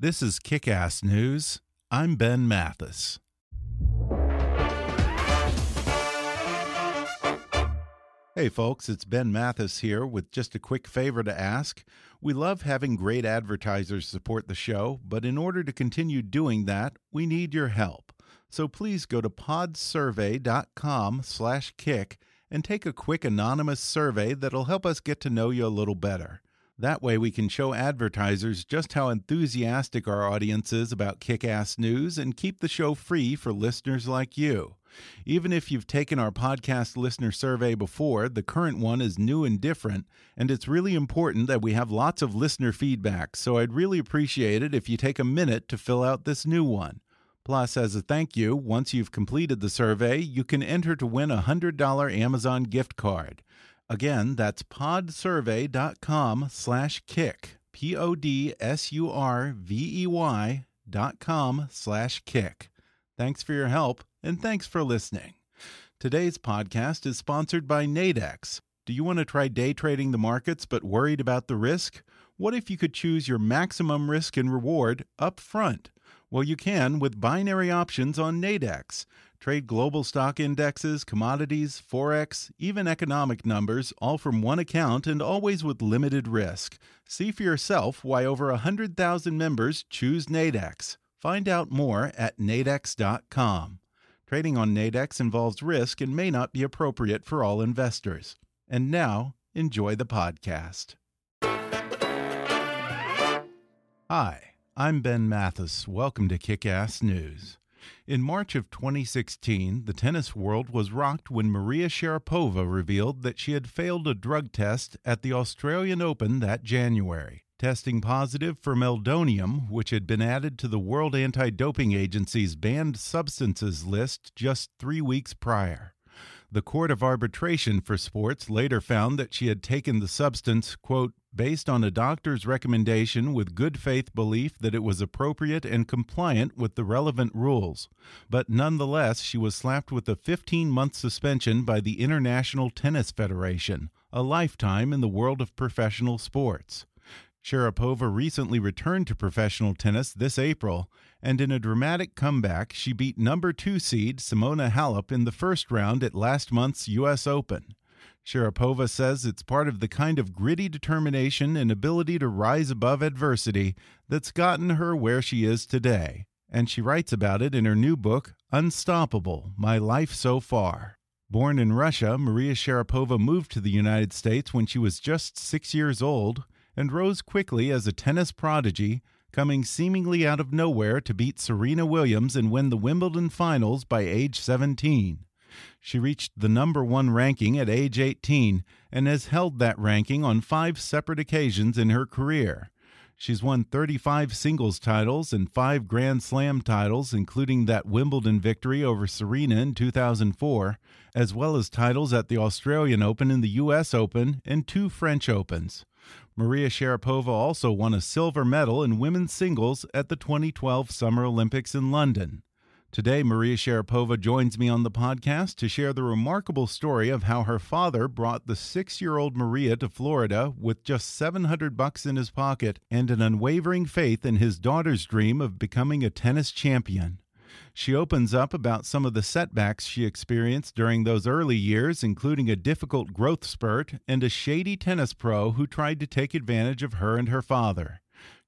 This is Kick Ass News. I'm Ben Mathis. Hey, folks, it's Ben Mathis here with just a quick favor to ask. We love having great advertisers support the show, but in order to continue doing that, we need your help. So please go to podsurvey.com slash kick and take a quick anonymous survey that'll help us get to know you a little better. That way, we can show advertisers just how enthusiastic our audience is about kick ass news and keep the show free for listeners like you. Even if you've taken our podcast listener survey before, the current one is new and different, and it's really important that we have lots of listener feedback, so I'd really appreciate it if you take a minute to fill out this new one. Plus, as a thank you, once you've completed the survey, you can enter to win a $100 Amazon gift card. Again, that's podsurvey.com slash kick. P O D S U R V E Y dot com slash kick. Thanks for your help and thanks for listening. Today's podcast is sponsored by Nadex. Do you want to try day trading the markets but worried about the risk? What if you could choose your maximum risk and reward up front? Well, you can with binary options on Nadex. Trade global stock indexes, commodities, forex, even economic numbers, all from one account and always with limited risk. See for yourself why over 100,000 members choose Nadex. Find out more at nadex.com. Trading on Nadex involves risk and may not be appropriate for all investors. And now, enjoy the podcast. Hi, I'm Ben Mathis. Welcome to Kick Ass News. In March of 2016, the tennis world was rocked when Maria Sharapova revealed that she had failed a drug test at the Australian Open that January, testing positive for meldonium, which had been added to the World Anti Doping Agency's banned substances list just three weeks prior. The Court of Arbitration for Sports later found that she had taken the substance, quote, based on a doctor's recommendation with good faith belief that it was appropriate and compliant with the relevant rules. But nonetheless, she was slapped with a 15 month suspension by the International Tennis Federation, a lifetime in the world of professional sports. Sharapova recently returned to professional tennis this April, and in a dramatic comeback, she beat number two seed Simona Halep in the first round at last month's U.S. Open. Sharapova says it's part of the kind of gritty determination and ability to rise above adversity that's gotten her where she is today. And she writes about it in her new book, Unstoppable My Life So Far. Born in Russia, Maria Sharapova moved to the United States when she was just six years old and rose quickly as a tennis prodigy, coming seemingly out of nowhere to beat Serena Williams and win the Wimbledon finals by age 17. She reached the number one ranking at age 18 and has held that ranking on five separate occasions in her career. She's won 35 singles titles and five Grand Slam titles, including that Wimbledon victory over Serena in 2004, as well as titles at the Australian Open and the U.S. Open and two French Opens. Maria Sharapova also won a silver medal in women's singles at the 2012 Summer Olympics in London. Today, Maria Sharapova joins me on the podcast to share the remarkable story of how her father brought the six-year-old Maria to Florida with just 700 bucks in his pocket and an unwavering faith in his daughter's dream of becoming a tennis champion. She opens up about some of the setbacks she experienced during those early years, including a difficult growth spurt and a shady tennis pro who tried to take advantage of her and her father.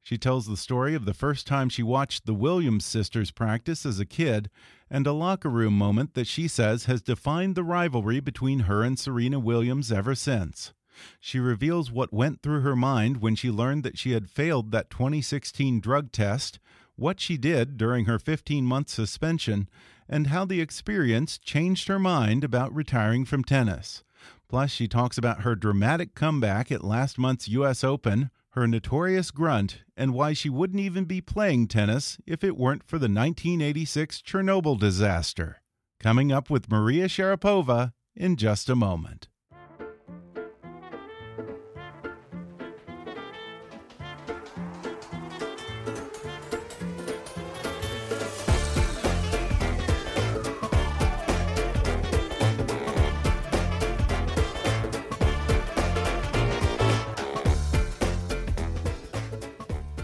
She tells the story of the first time she watched the Williams sisters practice as a kid and a locker room moment that she says has defined the rivalry between her and Serena Williams ever since. She reveals what went through her mind when she learned that she had failed that 2016 drug test, what she did during her 15 month suspension, and how the experience changed her mind about retiring from tennis. Plus, she talks about her dramatic comeback at last month's U.S. Open, her notorious grunt, and why she wouldn't even be playing tennis if it weren't for the 1986 Chernobyl disaster. Coming up with Maria Sharapova in just a moment.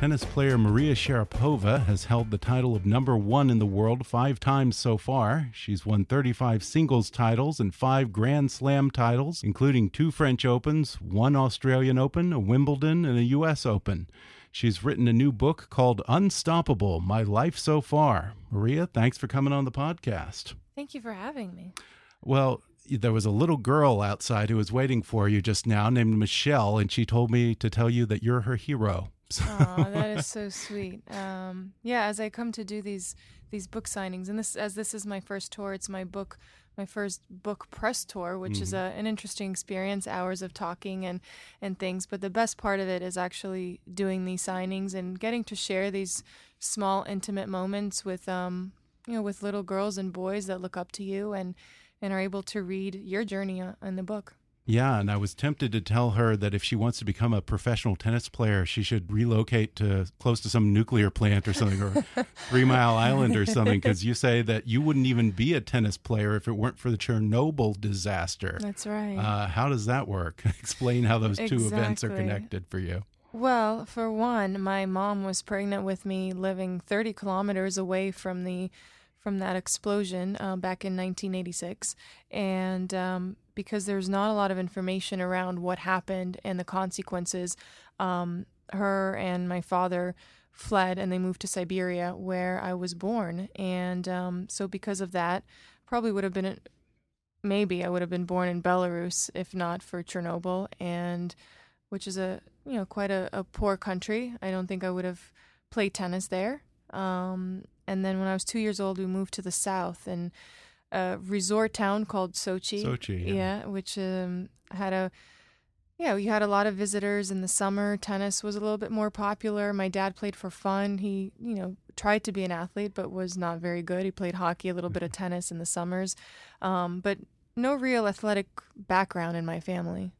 Tennis player Maria Sharapova has held the title of number one in the world five times so far. She's won 35 singles titles and five Grand Slam titles, including two French Opens, one Australian Open, a Wimbledon, and a U.S. Open. She's written a new book called Unstoppable My Life So Far. Maria, thanks for coming on the podcast. Thank you for having me. Well, there was a little girl outside who was waiting for you just now named Michelle, and she told me to tell you that you're her hero. Oh, that is so sweet. Um, yeah, as I come to do these these book signings, and this as this is my first tour, it's my book my first book press tour, which mm-hmm. is a, an interesting experience, hours of talking and and things. But the best part of it is actually doing these signings and getting to share these small, intimate moments with um you know with little girls and boys that look up to you and and are able to read your journey uh, in the book. Yeah, and I was tempted to tell her that if she wants to become a professional tennis player, she should relocate to close to some nuclear plant or something, or Three Mile Island or something, because you say that you wouldn't even be a tennis player if it weren't for the Chernobyl disaster. That's right. Uh, how does that work? Explain how those two exactly. events are connected for you. Well, for one, my mom was pregnant with me, living 30 kilometers away from the from that explosion uh, back in 1986, and um, because there's not a lot of information around what happened and the consequences. Um, her and my father fled and they moved to Siberia, where I was born. And um, so, because of that, probably would have been maybe I would have been born in Belarus if not for Chernobyl, and which is a you know quite a, a poor country. I don't think I would have played tennis there. Um, and then when I was two years old, we moved to the south and a resort town called Sochi. Sochi, yeah, yeah which um, had a yeah, we had a lot of visitors in the summer. Tennis was a little bit more popular. My dad played for fun. He, you know, tried to be an athlete, but was not very good. He played hockey, a little bit of tennis in the summers, um, but no real athletic background in my family.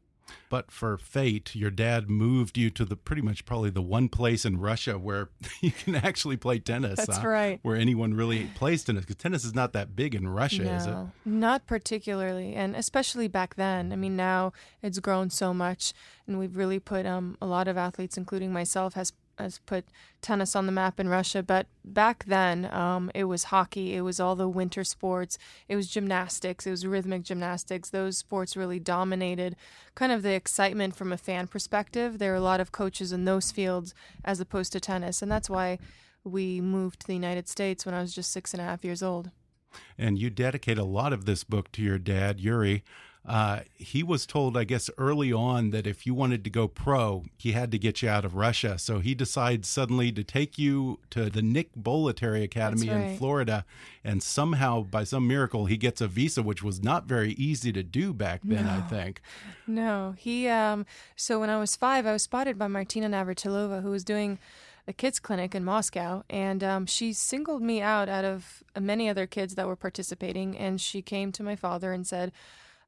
But for fate, your dad moved you to the pretty much probably the one place in Russia where you can actually play tennis. That's huh? right. Where anyone really plays tennis because tennis is not that big in Russia, no, is it? Not particularly, and especially back then. I mean, now it's grown so much, and we've really put um, a lot of athletes, including myself, has has put tennis on the map in Russia. But back then, um, it was hockey. It was all the winter sports. It was gymnastics. It was rhythmic gymnastics. Those sports really dominated kind of the excitement from a fan perspective. There are a lot of coaches in those fields as opposed to tennis, and that's why we moved to the United States when I was just six and a half years old. And you dedicate a lot of this book to your dad, Yuri. Uh, he was told, I guess, early on that if you wanted to go pro, he had to get you out of Russia. So he decides suddenly to take you to the Nick Bollettieri Academy right. in Florida. And somehow, by some miracle, he gets a visa, which was not very easy to do back then, no. I think. No. He, um, so when I was five, I was spotted by Martina Navratilova, who was doing a kids clinic in Moscow, and um, she singled me out out of many other kids that were participating. And she came to my father and said,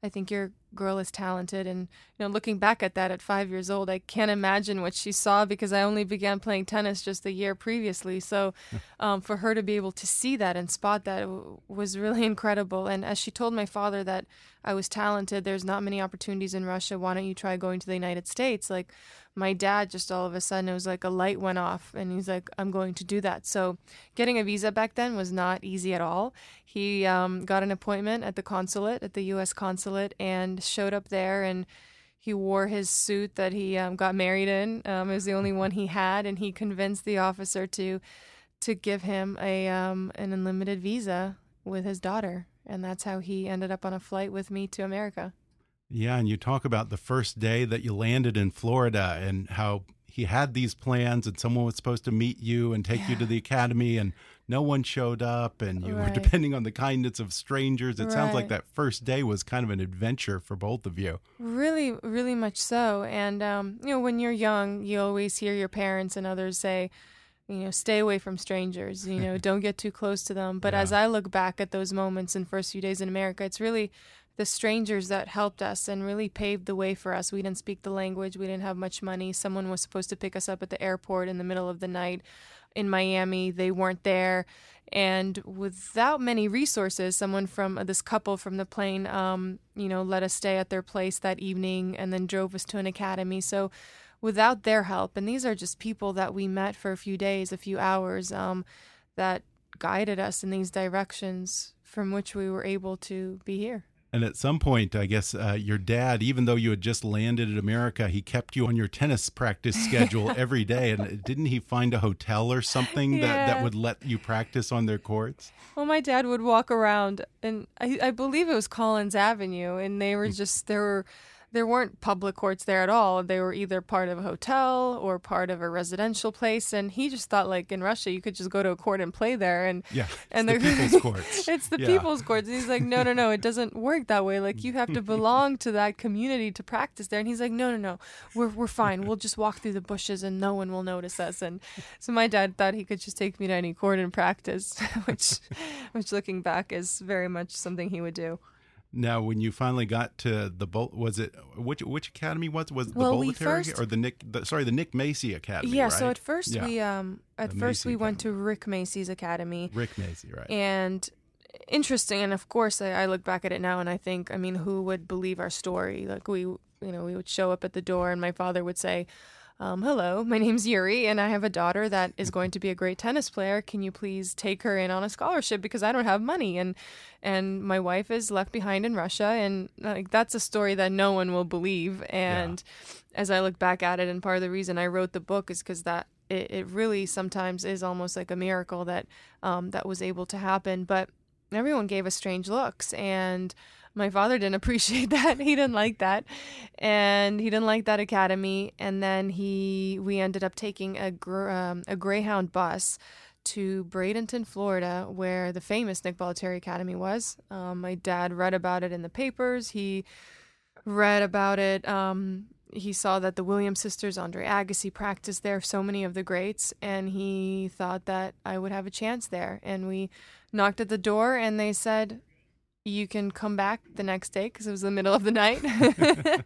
I think you're girl is talented. And you know, looking back at that at five years old, I can't imagine what she saw because I only began playing tennis just a year previously. So, um, for her to be able to see that and spot that was really incredible. And as she told my father that I was talented, there's not many opportunities in Russia. Why don't you try going to the United States? Like my dad just all of a sudden it was like a light went off and he's like i'm going to do that. So getting a visa back then was not easy at all. He um, got an appointment at the consulate at the us consulate and showed up there and he wore his suit that he um, got married in. Um, it was the only one he had and he convinced the officer to to give him a um, an unlimited visa with his daughter and that's how he ended up on a flight with me to america yeah, and you talk about the first day that you landed in Florida and how he had these plans and someone was supposed to meet you and take yeah. you to the academy and no one showed up and you right. were depending on the kindness of strangers. It right. sounds like that first day was kind of an adventure for both of you. Really, really much so. And um, you know, when you're young, you always hear your parents and others say, you know, stay away from strangers, you know, don't get too close to them. But yeah. as I look back at those moments in first few days in America, it's really the strangers that helped us and really paved the way for us. We didn't speak the language, we didn't have much money. Someone was supposed to pick us up at the airport in the middle of the night in Miami. They weren't there. And without many resources, someone from uh, this couple from the plane, um, you know, let us stay at their place that evening and then drove us to an academy. So without their help, and these are just people that we met for a few days, a few hours, um, that guided us in these directions from which we were able to be here. And at some point, I guess uh, your dad, even though you had just landed in America, he kept you on your tennis practice schedule every day. And didn't he find a hotel or something yeah. that, that would let you practice on their courts? Well, my dad would walk around, and I, I believe it was Collins Avenue, and they were hmm. just, there were there weren't public courts there at all. They were either part of a hotel or part of a residential place. And he just thought, like in Russia, you could just go to a court and play there. And yeah, and the people's courts. it's the yeah. people's courts. And he's like, no, no, no, it doesn't work that way. Like you have to belong to that community to practice there. And he's like, no, no, no, we're we're fine. We'll just walk through the bushes and no one will notice us. And so my dad thought he could just take me to any court and practice, which, which looking back is very much something he would do. Now, when you finally got to the Bolt, was it which which academy was was it the well, Bollettieri first, or the Nick the, sorry the Nick Macci Academy? Yeah. Right? So at first yeah. we um at the first Macci we went to Rick Macci's Academy. Rick Macci, right? And interesting, and of course I, I look back at it now and I think I mean who would believe our story? Like we you know we would show up at the door and my father would say um, hello, my name's Yuri, and I have a daughter that is going to be a great tennis player. Can you please take her in on a scholarship because I don't have money, and and my wife is left behind in Russia, and like that's a story that no one will believe. And yeah. as I look back at it, and part of the reason I wrote the book is because that it, it really sometimes is almost like a miracle that um, that was able to happen, but everyone gave us strange looks and my father didn't appreciate that. He didn't like that, and he didn't like that academy. And then he we ended up taking a um, a Greyhound bus to Bradenton, Florida, where the famous Nick Bollettieri Academy was. Um, my dad read about it in the papers. He read about it. Um, he saw that the Williams sisters, Andre Agassi, practiced there, so many of the greats, and he thought that I would have a chance there. And we knocked at the door, and they said, you can come back the next day because it was the middle of the night.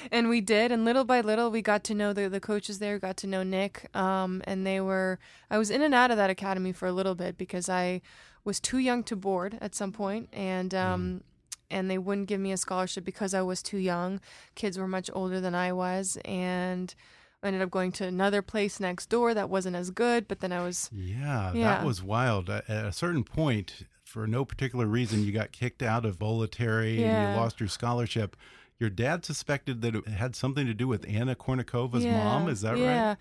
and we did. And little by little, we got to know the, the coaches there, got to know Nick. Um, and they were, I was in and out of that academy for a little bit because I was too young to board at some point, And, um, mm. and they wouldn't give me a scholarship because I was too young. Kids were much older than I was. And, I ended up going to another place next door that wasn't as good, but then I was. Yeah, yeah. that was wild. At a certain point, for no particular reason, you got kicked out of Bollettieri yeah. and you lost your scholarship. Your dad suspected that it had something to do with Anna Kournikova's yeah. mom. Is that yeah. right? Yeah,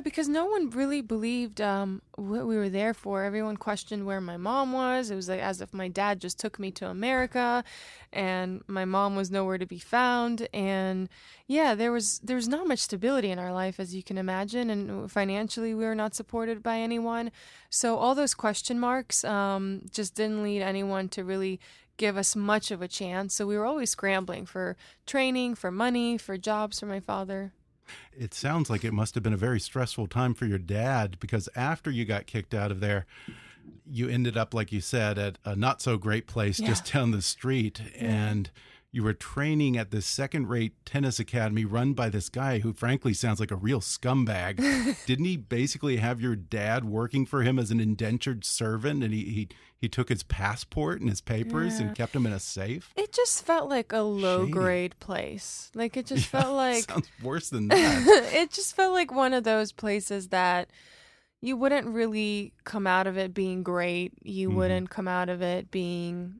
because no one really believed um, what we were there for. Everyone questioned where my mom was. It was like as if my dad just took me to America, and my mom was nowhere to be found. And yeah, there was there was not much stability in our life, as you can imagine, and financially we were not supported by anyone. So all those question marks um, just didn't lead anyone to really give us much of a chance. So we were always scrambling for training, for money, for jobs for my father. It sounds like it must have been a very stressful time for your dad because after you got kicked out of there, you ended up, like you said, at a not so great place yeah. just down the street. Yeah. And you were training at this second rate tennis academy run by this guy who, frankly, sounds like a real scumbag. Didn't he basically have your dad working for him as an indentured servant and he, he, he took his passport and his papers Yeah. and kept them in a safe? It just felt like a low Shady. grade place. Like it just Yeah, felt like sounds worse than that. it just felt like one of those places that you wouldn't really come out of it being great. You Mhm. wouldn't come out of it being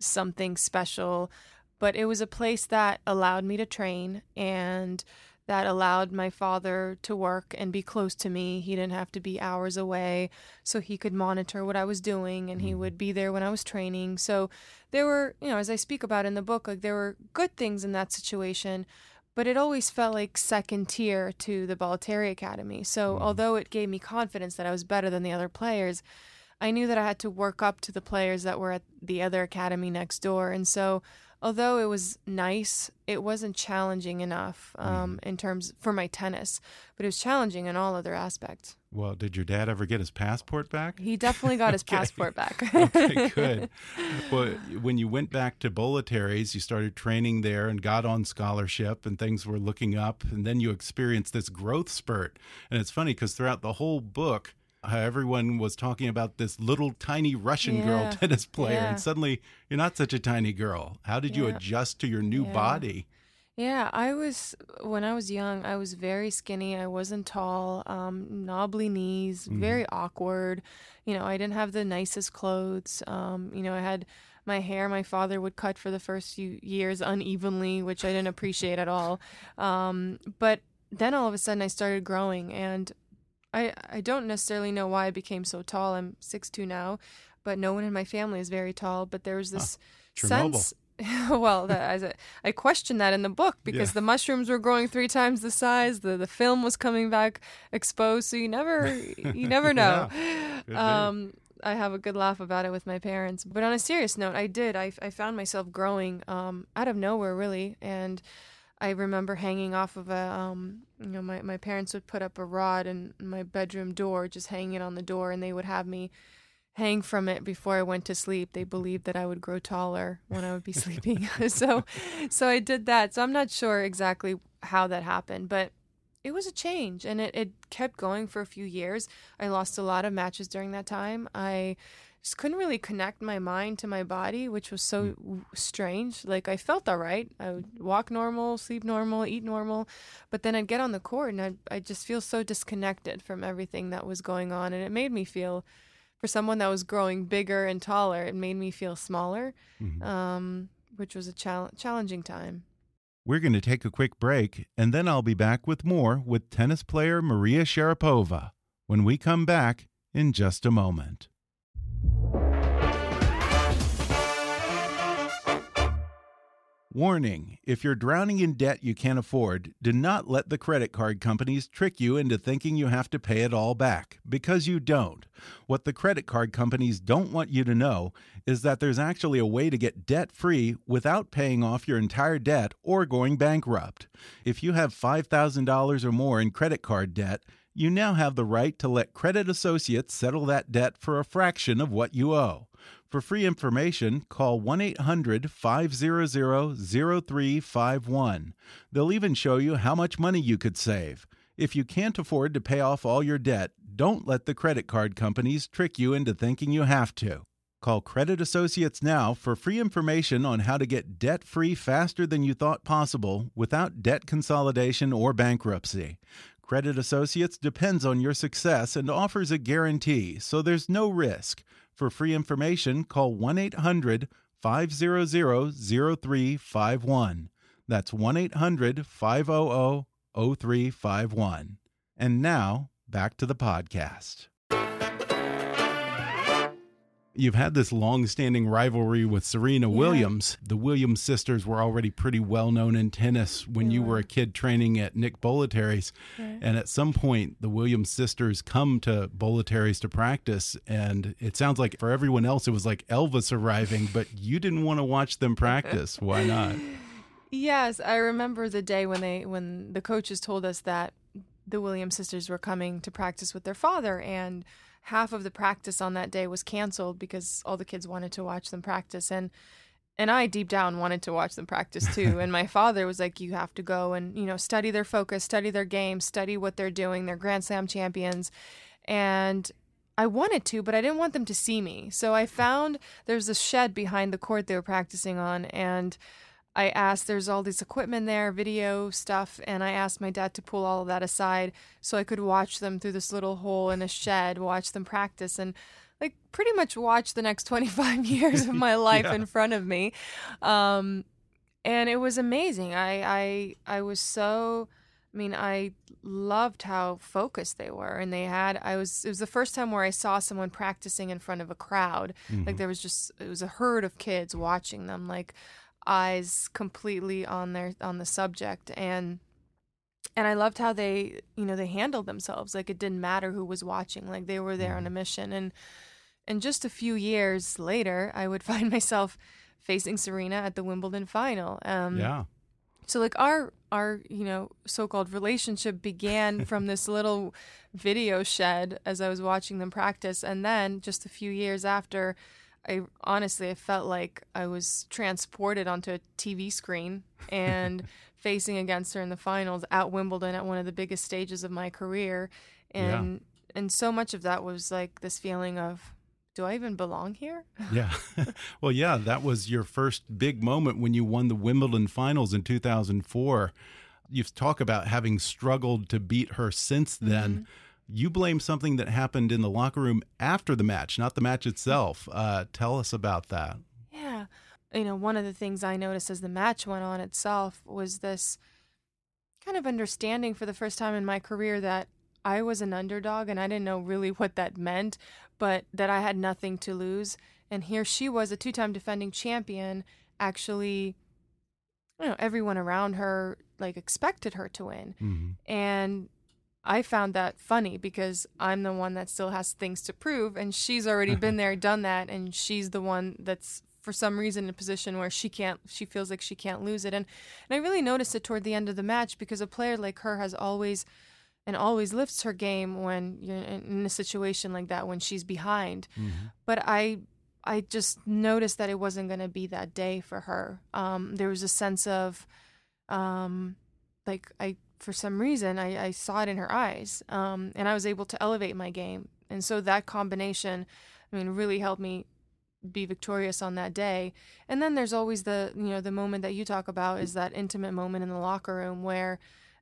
something special. But it was a place that allowed me to train and that allowed my father to work and be close to me. He didn't have to be hours away, so he could monitor what I was doing and he Mhm. would be there when I was training. So there were, you know, as I speak about in the book, like there were good things in that situation, but it always felt like second tier to the Bollettieri Academy. So Mhm. although it gave me confidence that I was better than the other players, I knew that I had to work up to the players that were at the other academy next door. And so although it was nice, it wasn't challenging enough um, in terms for my tennis, but it was challenging in all other aspects. Well, did your dad ever get his passport back? He definitely got his Okay. passport back. okay, good. Well, when you went back to Bollettieri's, you started training there and got on scholarship, and things were looking up. And then you experienced this growth spurt. And it's funny because throughout the whole book, how everyone was talking about this little tiny Russian girl tennis player, yeah. and suddenly you're not such a tiny girl. How did you adjust to your new Yeah. body? Yeah, I was when I was young. I was very skinny. I wasn't tall. Um, knobbly knees, Mhm. very awkward. You know, I didn't have the nicest clothes. Um, you know, I had my hair. My father would cut for the first few years unevenly, which I didn't appreciate at all. Um, but then all of a sudden, I started growing, and I I don't necessarily know why I became so tall. I'm six two now, but no one in my family is very tall. But there was this Chernobyl. sense. well, that, a, I questioned that in the book because Yeah. the mushrooms were growing three times the size. The the film was coming back exposed, so you never you never know. Be. um, I have a good laugh about it with my parents. But on a serious note, I did. I, I found myself growing um, out of nowhere, really. And I remember hanging off of a, um, you know, my, my parents would put up a rod in my bedroom door, just hanging it on the door, and they would have me hang from it before I went to sleep. They believed that I would grow taller when I would be sleeping. so, so I did that. So I'm not sure exactly how that happened, but it was a change and it, it kept going for a few years. I lost a lot of matches during that time. I just couldn't really connect my mind to my body, which was so w strange. Like I felt all right. I would walk normal, sleep normal, eat normal, but then I'd get on the court and I'd, I'd just feel so disconnected from everything that was going on. And it made me feel, for someone that was growing bigger and taller, it made me feel smaller, Mhm. um, which was a chal- challenging time. We're going to take a quick break, and then I'll be back with more with tennis player Maria Sharapova when we come back in just a moment. Warning if you're drowning in debt you can't afford, do not let the credit card companies trick you into thinking you have to pay it all back, because you don't. What the credit card companies don't want you to know is that there's actually a way to get debt free without paying off your entire debt or going bankrupt. If you have $5,000 or more in credit card debt, you now have the right to let Credit Associates settle that debt for a fraction of what you owe. For free information, call 1 800 500 0351. They'll even show you how much money you could save. If you can't afford to pay off all your debt, don't let the credit card companies trick you into thinking you have to. Call Credit Associates now for free information on how to get debt free faster than you thought possible without debt consolidation or bankruptcy. Credit Associates depends on your success and offers a guarantee, so there's no risk. For free information, call 1 800 500 0351. That's 1 800 500 0351. And now, back to the podcast. You've had this long standing rivalry with Serena Yeah. Williams. The Williams sisters were already pretty well known in tennis when They you were a kid training at Nick Bollettieri's. Right. And at some point, the Williams sisters come to Bollettieri's to practice. And it sounds like for everyone else, it was like Elvis arriving, but you didn't want to watch them practice. Why not? Yes, I remember the day when they when the coaches told us that the Williams sisters were coming to practice with their father and half of the practice on that day was canceled because all the kids wanted to watch them practice and and I deep down wanted to watch them practice too. and my father was like, "You have to go and you know study their focus, study their game, study what they're doing. They're Grand Slam champions." And I wanted to, but I didn't want them to see me. So I found there's a shed behind the court they were practicing on, and I asked, there's all this equipment there, video stuff, and I asked my dad to pull all of that aside so I could watch them through this little hole in a shed, watch them practice, and like pretty much watch the next 25 years of my life yeah. in front of me. Um, and it was amazing. I, I, I was so, I mean, I loved how focused they were, and they had. I was. It was the first time where I saw someone practicing in front of a crowd. Mm-hmm. Like there was just, it was a herd of kids watching them. Like eyes completely on their on the subject and and I loved how they, you know, they handled themselves. Like it didn't matter who was watching. Like they were there on a mm-hmm. mission. And and just a few years later, I would find myself facing Serena at the Wimbledon final. Um, yeah. So like our our you know so-called relationship began from this little video shed as I was watching them practice, and then just a few years after, I honestly I felt like I was transported onto a TV screen and facing against her in the finals at Wimbledon at one of the biggest stages of my career and yeah. and so much of that was like this feeling of do I even belong here? yeah. well, yeah, that was your first big moment when you won the Wimbledon finals in 2004. You've talked about having struggled to beat her since then. Mm -hmm you blame something that happened in the locker room after the match, not the match itself. Uh, tell us about that. Yeah. You know, one of the things I noticed as the match went on itself was this kind of understanding for the first time in my career that I was an underdog and I didn't know really what that meant, but that I had nothing to lose. And here she was, a two time defending champion, actually, you know, everyone around her like expected her to win. Mm-hmm. And I found that funny because I'm the one that still has things to prove, and she's already been there, done that, and she's the one that's for some reason in a position where she can't, she feels like she can't lose it. And and I really noticed it toward the end of the match because a player like her has always and always lifts her game when you're in a situation like that when she's behind. Mm-hmm. But I I just noticed that it wasn't going to be that day for her. Um, there was a sense of um, like I for some reason I, I saw it in her eyes um, and i was able to elevate my game. And so that combination i mean really helped me be victorious on that day. And then there's always the you know the moment that you talk about is that intimate moment in the locker room where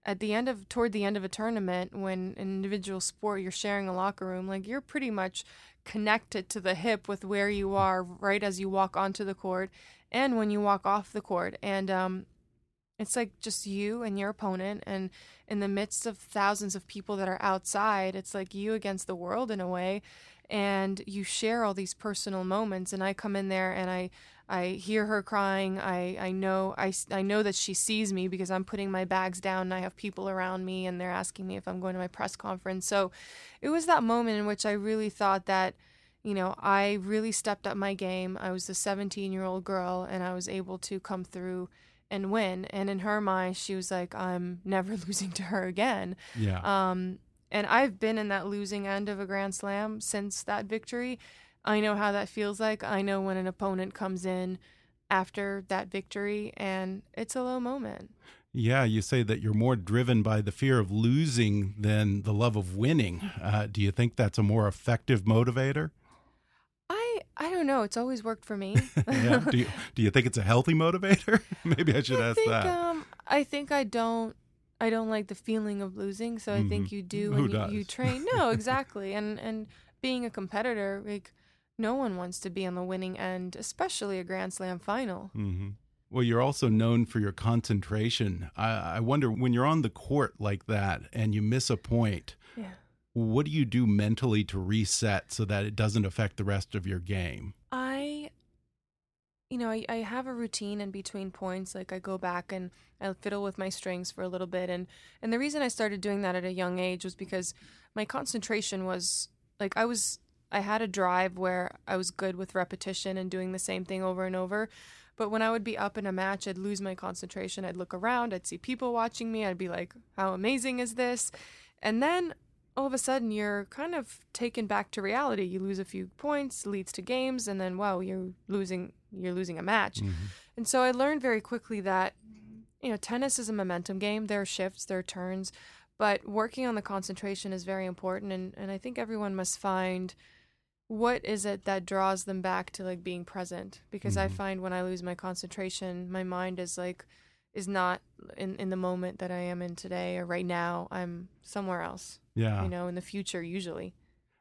at the end of toward the end of a tournament when an individual sport you're sharing a locker room like you're pretty much connected to the hip with where you are right as you walk onto the court and when you walk off the court. And um, it's like just you and your opponent, and in the midst of thousands of people that are outside, it's like you against the world in a way. And you share all these personal moments, and I come in there and I, I hear her crying. I, I know I, I know that she sees me because I'm putting my bags down and I have people around me and they're asking me if I'm going to my press conference. So it was that moment in which I really thought that, you know, I really stepped up my game. I was a 17 year old girl and I was able to come through and win. And in her mind, she was like, I'm never losing to her again. Yeah. Um, and I've been in that losing end of a Grand Slam since that victory. I know how that feels like. I know when an opponent comes in after that victory, and it's a low moment. Yeah, you say that you're more driven by the fear of losing than the love of winning. Uh, do you think that's a more effective motivator? I don't know. It's always worked for me. yeah. Do you do you think it's a healthy motivator? Maybe I should I ask think, that. Um, I think I don't. I don't like the feeling of losing, so I mm-hmm. think you do does? You, you train. No, exactly. and and being a competitor, like no one wants to be on the winning end, especially a Grand Slam final. Mm-hmm. Well, you're also known for your concentration. I, I wonder when you're on the court like that and you miss a point. Yeah what do you do mentally to reset so that it doesn't affect the rest of your game? I, you know, I, I have a routine in between points. Like I go back and I fiddle with my strings for a little bit. And, and the reason I started doing that at a young age was because my concentration was like I was, I had a drive where I was good with repetition and doing the same thing over and over. But when I would be up in a match, I'd lose my concentration. I'd look around, I'd see people watching me, I'd be like, how amazing is this? And then all of a sudden you're kind of taken back to reality. You lose a few points, leads to games, and then wow, you're losing you're losing a match. Mm-hmm. And so I learned very quickly that you know tennis is a momentum game. There are shifts, there are turns, but working on the concentration is very important. And and I think everyone must find what is it that draws them back to like being present because Mm-hmm. I find when I lose my concentration, my mind is like is not in in the moment that I am in today or right now. I'm somewhere else Yeah. you know, in the future usually.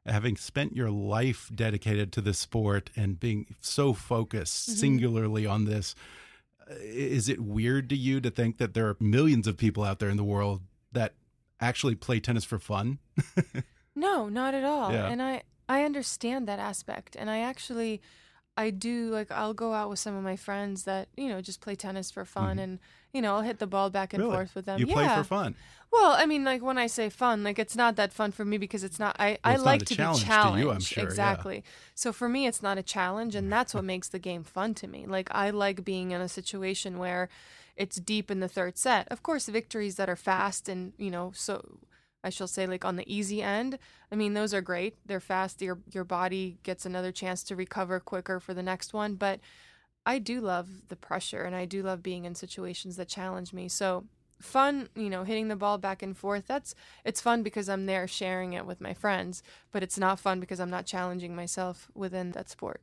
having spent your life dedicated to the sport and being so focused Mm-hmm. singularly on this, is it weird to you to think that there are millions of people out there in the world that actually play tennis for fun? No, not at all. Yeah. And I I understand that aspect and I actually I do like I'll go out with some of my friends that, you know, just play tennis for fun and you know, I'll hit the ball back and Mm-hmm. Really? forth with them. You yeah. play for fun. Well, I mean, like when I say fun, like it's not that fun for me because it's not. I, Well, I like a to challenge be to you, I'm challenged. sure, yeah. exactly. So for me, it's not a challenge, and that's what makes the game fun to me. Like I like being in a situation where it's deep in the third set. Of course, victories that are fast and you know, so I shall say like on the easy end. I mean, those are great. They're fast. Your your body gets another chance to recover quicker for the next one, but. I do love the pressure and I do love being in situations that challenge me. So fun, you know, hitting the ball back and forth. That's it's fun because I'm there sharing it with my friends, but it's not fun because I'm not challenging myself within that sport.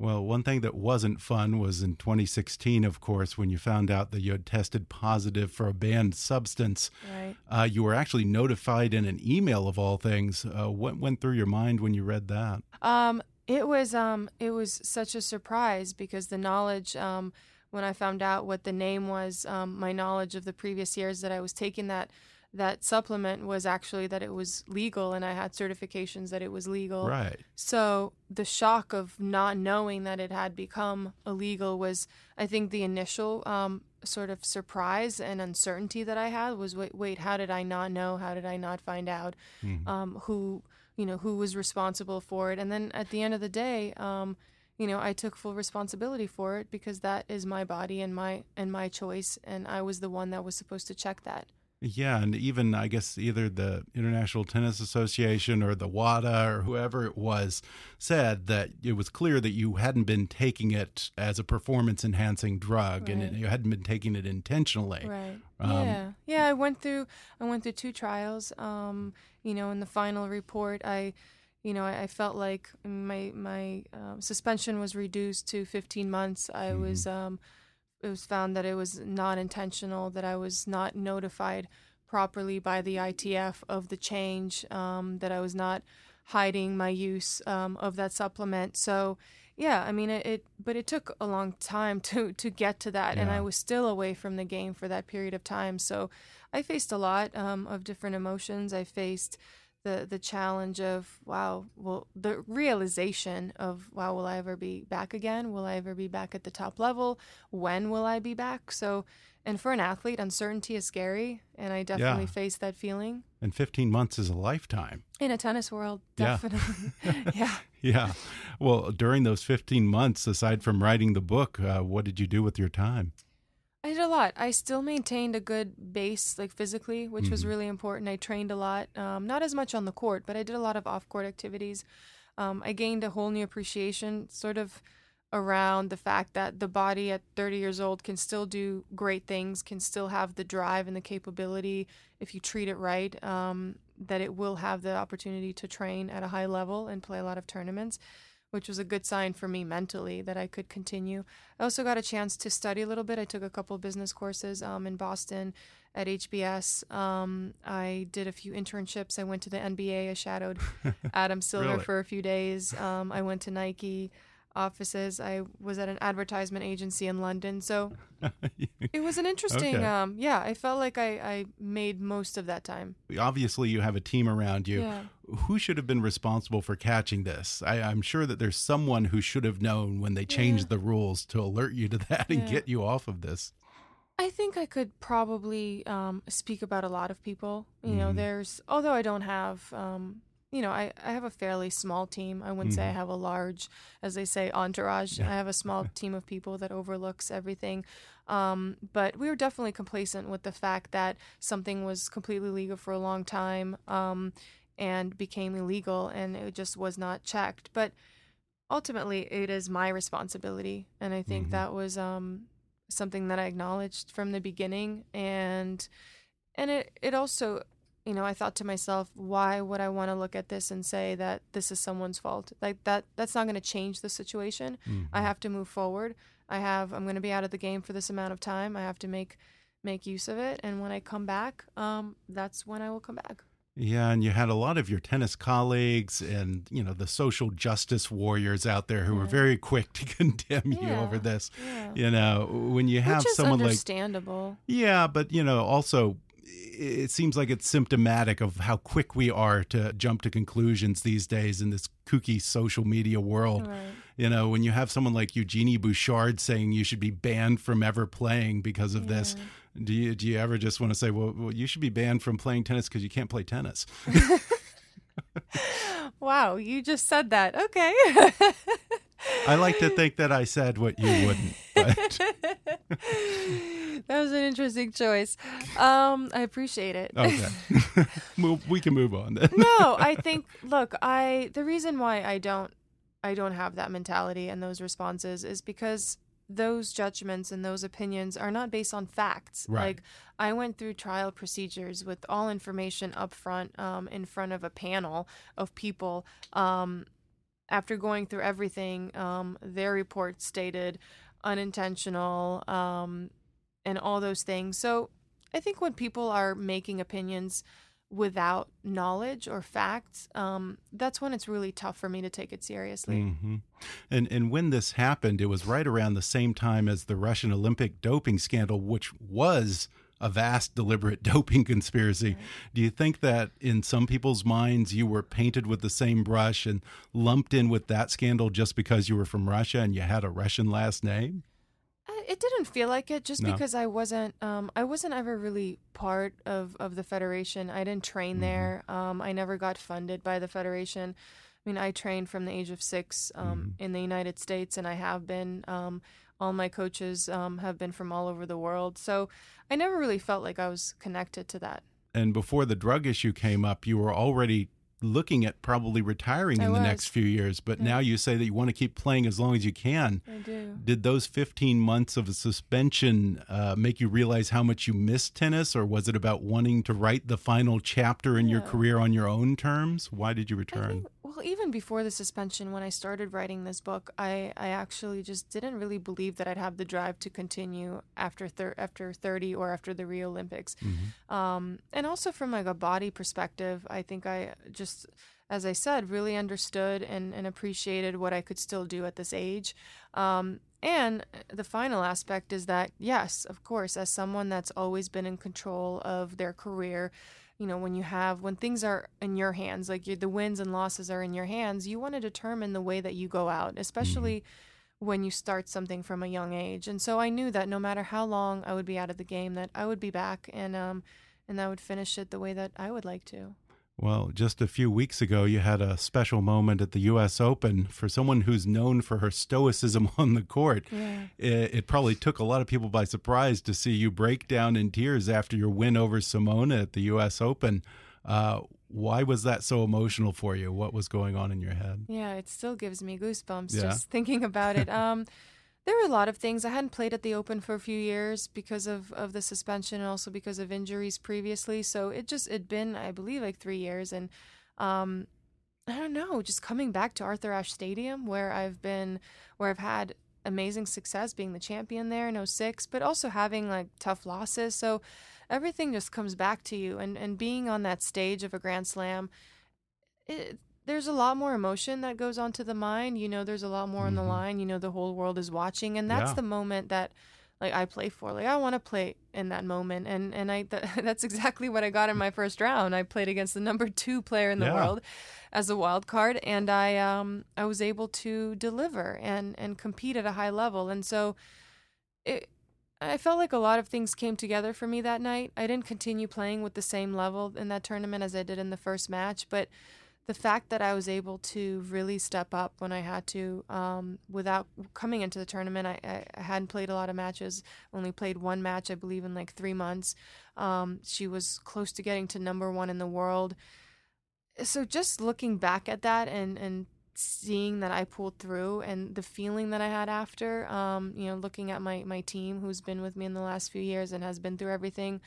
Well, one thing that wasn't fun was in 2016, of course, when you found out that you had tested positive for a banned substance. Right. Uh, you were actually notified in an email of all things. Uh, what went through your mind when you read that? Um, it was um, it was such a surprise because the knowledge um, when I found out what the name was, um, my knowledge of the previous years that I was taking that that supplement was actually that it was legal and I had certifications that it was legal. Right. So the shock of not knowing that it had become illegal was, I think, the initial um, sort of surprise and uncertainty that I had was, wait, wait, how did I not know? How did I not find out? Um, who, you know, who was responsible for it? And then at the end of the day, um, you know, I took full responsibility for it because that is my body and my and my choice, and I was the one that was supposed to check that. Yeah, and even I guess either the International Tennis Association or the WADA or whoever it was said that it was clear that you hadn't been taking it as a performance enhancing drug Right. and you hadn't been taking it intentionally. Right. Um, yeah. Yeah. I went through. I went through two trials. Um, you know, in the final report, I, you know, I, I felt like my my um, suspension was reduced to 15 months. I was. It was found that it was not intentional. That I was not notified properly by the ITF of the change. Um, that I was not hiding my use um, of that supplement. So. Yeah, I mean it, it, but it took a long time to to get to that, and I was still away from the game for that period of time. So, I faced a lot um, of different emotions. I faced the the challenge of wow, well, the realization of wow, will I ever be back again? Will I ever be back at the top level? When will I be back? So, and for an athlete, uncertainty is scary, and I definitely Yeah. faced that feeling And 15 months is a lifetime. in a tennis world. Yeah. Definitely, yeah. Yeah. Well, during those 15 months, aside from writing the book, uh, what did you do with your time? I did a lot. I still maintained a good base, like physically, which was really important. I trained a lot, um, not as much on the court, but I did a lot of off court activities. Um, I gained a whole new appreciation, sort of around the fact that the body at 30 years old can still do great things, can still have the drive and the capability if you treat it right, um, that it will have the opportunity to train at a high level and play a lot of tournaments which was a good sign for me mentally that I could continue. I also got a chance to study a little bit. I took a couple of business courses um, in Boston at HBS. Um, I did a few internships. I went to the NBA. I shadowed Adam Silver Really? for a few days. Um, I went to Nike offices. I was at an advertisement agency in London. So it was an interesting, Okay. um, yeah, I felt like I, I made most of that time. Obviously, you have a team around you. Yeah. Who should have been responsible for catching this? I, I'm sure that there's someone who should have known when they changed the rules to alert you to that and get you off of this. I think I could probably um, speak about a lot of people. You know, there's although I don't have, um, you know, I, I have a fairly small team. I wouldn't say I have a large, as they say, entourage. I have a small team of people that overlooks everything. Um, but we were definitely complacent with the fact that something was completely legal for a long time. Um, and became illegal and it just was not checked. But ultimately, it is my responsibility. And I think Mhm. that was um, something that I acknowledged from the beginning. And and it, it also you know i thought to myself why would i want to look at this and say that this is someone's fault? Like that that's not going to change the situation. I Mhm. have to move forward. I have i'm going to be out of the game for this amount of time. I have to make make use of it. And when i come back um that's when i will come back. Yeah, and you had a lot of your tennis colleagues and, you know, the social justice warriors out there who were very quick to condemn you over this. yeah. You know, when you have someone like understandable. Yeah, but you know, also it seems like it's symptomatic of how quick we are to jump to conclusions these days in this kooky social media world. Right. You know, when you have someone like Eugenie Bouchard saying you should be banned from ever playing because of this, do you do you ever just want to say, well, well you should be banned from playing tennis because you can't play tennis? wow you just said that okay I like to think that I said what you wouldn't, that was an interesting choice um i appreciate it okay, well, we can move on then. no, I think look, I the reason why I don't I don't have that mentality and those responses is because those judgments and those opinions are not based on facts. Right. Like I went through trial procedures with all information up front, um, in front of a panel of people. Um, after going through everything, um, their report stated unintentional, um, and all those things. So I think when people are making opinions without knowledge or facts, um, that's when it's really tough for me to take it seriously. hmm And and when this happened, it was right around the same time as the Russian Olympic doping scandal, which was a vast deliberate doping conspiracy. Do you think that in some people's minds you were painted with the same brush and lumped in with that scandal just because you were from Russia and you had a Russian last name? It didn't feel like it just No. because I wasn't um, I wasn't ever really part of, of the federation. I didn't train Mhm. there. Um, I never got funded by the federation. I mean, I trained from the age of six um, in the United States, and I have been. All my coaches um, have been from all over the world, so I never really felt like I was connected to that. And before the drug issue came up, you were already looking at probably retiring I in the was. next few years. But Yeah. now you say that you want to keep playing as long as you can. I do. Did those 15 months of a suspension uh, make you realize how much you missed tennis, or was it about wanting to write the final chapter in your career on your own terms? Why did you return? Well, even before the suspension, when I started writing this book, I, I actually just didn't really believe that I'd have the drive to continue after thir- after 30 or after the Rio Olympics. Mm-hmm. Um, and also from like a body perspective, I think I just, as I said, really understood and, and appreciated what I could still do at this age. Um, and the final aspect is that, yes, of course, as someone that's always been in control of their career, you know, when you have, when things are in your hands, like you the wins and losses are in your hands, you want to determine the way that you go out, especially when you start something from a young age. And so I knew that no matter how long I would be out of the game, that I would be back and, um, and I would finish it the way that I would like to. Well, just a few weeks ago, you had a special moment at the U.S. Open. For someone who's known for her stoicism on the court, Yeah. it, it probably took a lot of people by surprise to see you break down in tears after your win over Simona at the U.S. Open. Uh, why was that so emotional for you? What was going on in your head? Yeah, it still gives me goosebumps Yeah. just thinking about it. Um, there were a lot of things. I hadn't played at the Open for a few years because of, of the suspension and also because of injuries previously. So it just it'd been, I believe, like three years, and um, I don't know, just coming back to Arthur Ashe Stadium where I've been, where I've had amazing success being the champion there in 06, but also having like tough losses. So everything just comes back to you, and and being on that stage of a Grand Slam. It, there's a lot more emotion that goes onto the mind. You know, there's a lot more on the Mhm. line. You know, the whole world is watching, and that's Yeah. the moment that, like, I play for. Like, I want to play in that moment, and and I th- that's exactly what I got in my first round. I played against the number two player in the Yeah. world as a wild card, and I um I was able to deliver and and compete at a high level, and so it. I felt like a lot of things came together for me that night. I didn't continue playing with the same level in that tournament as I did in the first match, but the fact that I was able to really step up when I had to, um, without coming into the tournament, I, I, hadn't played a lot of matches, only played one match, I believe, in like three months. Um, she was close to getting to number one in the world. so just looking back at that and and seeing that I pulled through and the feeling that I had after, um, you know, looking at my my team who's been with me in the last few years and has been through everything,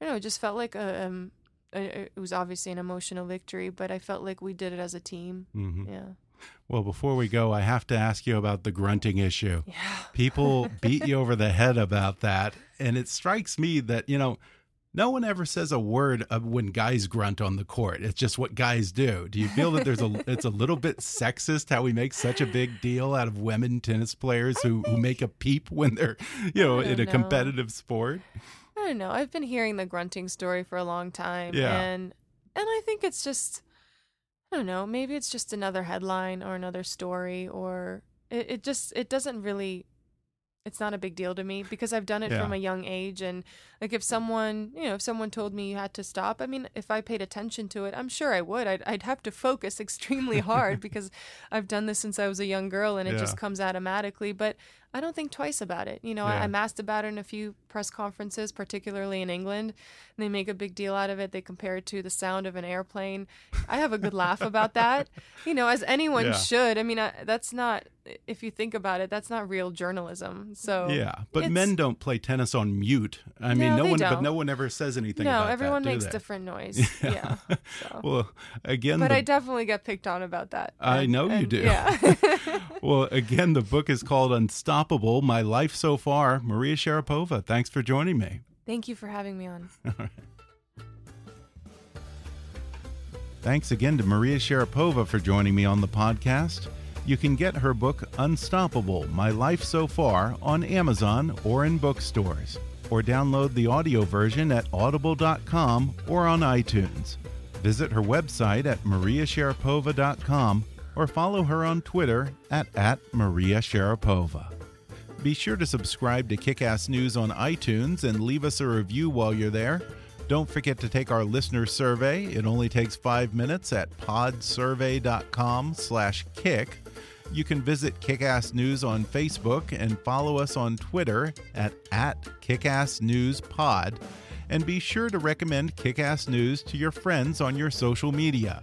you know, it just felt like a, um, it was obviously an emotional victory, but I felt like we did it as a team. Mm -hmm. Yeah. Well, before we go, I have to ask you about the grunting issue. Yeah. People beat you over the head about that, and it strikes me that you know no one ever says a word of when guys grunt on the court. It's just what guys do. Do you feel that there's a it's a little bit sexist how we make such a big deal out of women tennis players who, who make a peep when they're, you know, in a know. competitive sport? I don't know. I've been hearing the grunting story for a long time. Yeah. And and I think it's just I don't know, maybe it's just another headline or another story or it, it just it doesn't really it's not a big deal to me because I've done it Yeah. from a young age. And like if someone, you know, if someone told me you had to stop, I mean, if I paid attention to it, I'm sure I would. I'd, I'd have to focus extremely hard because I've done this since I was a young girl and it Yeah. just comes automatically. But I don't think twice about it. You know, Yeah. I, I'm asked about it in a few press conferences, particularly in England, and they make a big deal out of it. They compare it to the sound of an airplane. I have a good laugh about that, you know, as anyone Yeah. should. I mean, I, that's not, if you think about it, that's not real journalism. So Yeah, but men don't play tennis on mute. I mean, No, no one, but don't. no one ever says anything no, about that, everyone do makes different noise. Yeah. so. Well, again, but the I definitely get picked on about that. I And- know you and- do. Yeah. well, again, the book is called Unstoppable My Life So Far. Maria Sharapova, thanks for joining me. Thank you for having me on. Thanks again to Maria Sharapova for joining me on the podcast. You can get her book Unstoppable My Life So Far on Amazon or in bookstores, or download the audio version at audible.com or on iTunes. Visit her website at mariasharapova.com or follow her on Twitter at, at Maria Sharapova. Be sure to subscribe to Kickass News on iTunes and leave us a review while you're there. Don't forget to take our listener survey. It only takes five minutes at podsurvey.com/kick. You can visit Kickass News on Facebook and follow us on Twitter at, at KickassNewsPod. And be sure to recommend Kickass News to your friends on your social media.